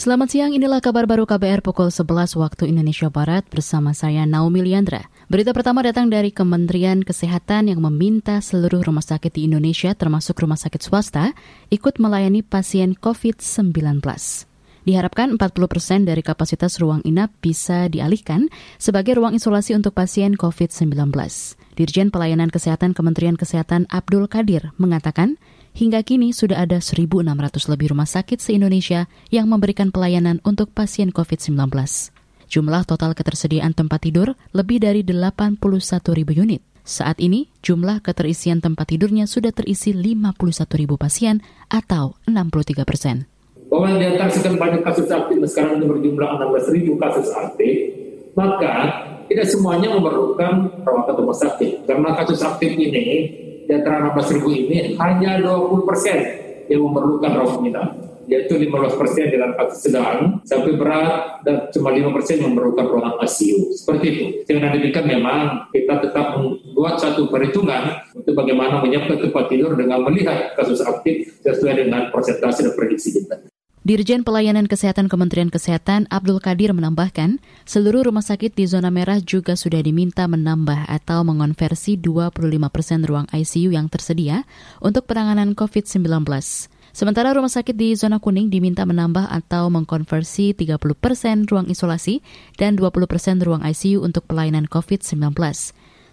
Selamat siang, inilah kabar baru KBR pukul 11 waktu Indonesia Barat bersama saya Naomi Liandra. Berita pertama datang dari Kementerian Kesehatan yang meminta seluruh rumah sakit di Indonesia termasuk rumah sakit swasta ikut melayani pasien COVID-19. Diharapkan 40 persen dari kapasitas ruang inap bisa dialihkan sebagai ruang isolasi untuk pasien COVID-19. Dirjen Pelayanan Kesehatan Kementerian Kesehatan Abdul Kadir mengatakan, Hingga kini sudah ada 1.600 lebih rumah sakit se-Indonesia yang memberikan pelayanan untuk pasien COVID-19. Jumlah total ketersediaan tempat tidur lebih dari 81 ribu unit. Saat ini, jumlah keterisian tempat tidurnya sudah terisi 51 ribu pasien atau 63 persen. Bahwa di antara sekian banyak kasus aktif, sekarang ini berjumlah 16 ribu kasus aktif, maka tidak semuanya memerlukan perawatan rumah sakit. Karena kasus aktif ini di antara 16 ribu ini hanya 20 persen yang memerlukan rawat inap yaitu 15 persen dengan kasus sedang sampai berat dan cuma 5 persen memerlukan ruangan ICU. Seperti itu. Dengan demikian memang kita tetap membuat satu perhitungan untuk bagaimana menyiapkan tempat tidur dengan melihat kasus aktif sesuai dengan persentase dan prediksi kita. Dirjen Pelayanan Kesehatan Kementerian Kesehatan Abdul Kadir menambahkan, seluruh rumah sakit di zona merah juga sudah diminta menambah atau mengonversi 25 persen ruang ICU yang tersedia untuk penanganan COVID-19. Sementara rumah sakit di zona kuning diminta menambah atau mengkonversi 30 persen ruang isolasi dan 20 persen ruang ICU untuk pelayanan COVID-19.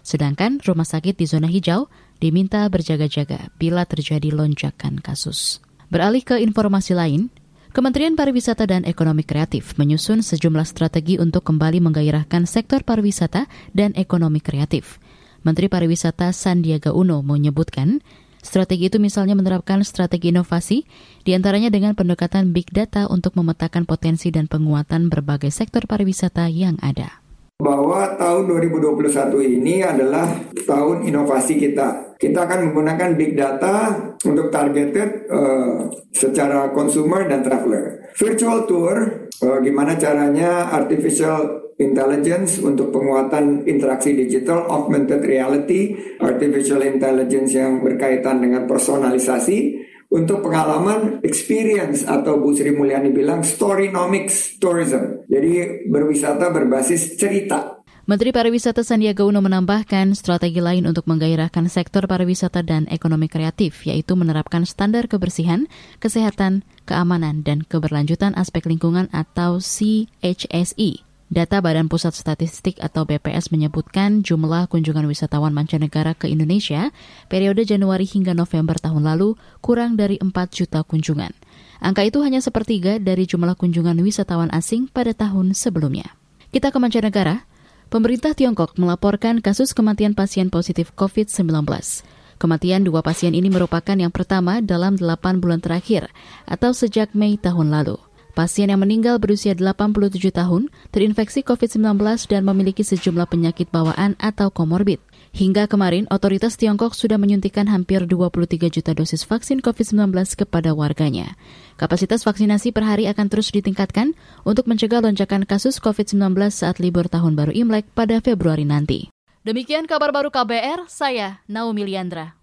Sedangkan rumah sakit di zona hijau diminta berjaga-jaga bila terjadi lonjakan kasus. Beralih ke informasi lain, Kementerian Pariwisata dan Ekonomi Kreatif menyusun sejumlah strategi untuk kembali menggairahkan sektor pariwisata dan ekonomi kreatif. Menteri Pariwisata Sandiaga Uno menyebutkan, strategi itu misalnya menerapkan strategi inovasi, di antaranya dengan pendekatan big data untuk memetakan potensi dan penguatan berbagai sektor pariwisata yang ada bahwa tahun 2021 ini adalah tahun inovasi kita. Kita akan menggunakan big data untuk targeted uh, secara consumer dan traveler. Virtual tour, uh, gimana caranya artificial intelligence untuk penguatan interaksi digital, augmented reality, artificial intelligence yang berkaitan dengan personalisasi, untuk pengalaman experience atau Bu Sri Mulyani bilang storynomics tourism. Jadi berwisata berbasis cerita. Menteri Pariwisata Sandiaga Uno menambahkan strategi lain untuk menggairahkan sektor pariwisata dan ekonomi kreatif, yaitu menerapkan standar kebersihan, kesehatan, keamanan, dan keberlanjutan aspek lingkungan atau CHSE Data Badan Pusat Statistik atau BPS menyebutkan jumlah kunjungan wisatawan mancanegara ke Indonesia periode Januari hingga November tahun lalu kurang dari 4 juta kunjungan. Angka itu hanya sepertiga dari jumlah kunjungan wisatawan asing pada tahun sebelumnya. Kita ke mancanegara. Pemerintah Tiongkok melaporkan kasus kematian pasien positif COVID-19. Kematian dua pasien ini merupakan yang pertama dalam 8 bulan terakhir atau sejak Mei tahun lalu. Pasien yang meninggal berusia 87 tahun, terinfeksi COVID-19 dan memiliki sejumlah penyakit bawaan atau komorbid. Hingga kemarin, otoritas Tiongkok sudah menyuntikkan hampir 23 juta dosis vaksin COVID-19 kepada warganya. Kapasitas vaksinasi per hari akan terus ditingkatkan untuk mencegah lonjakan kasus COVID-19 saat libur tahun baru Imlek pada Februari nanti. Demikian kabar baru KBR, saya Naomi Liandra.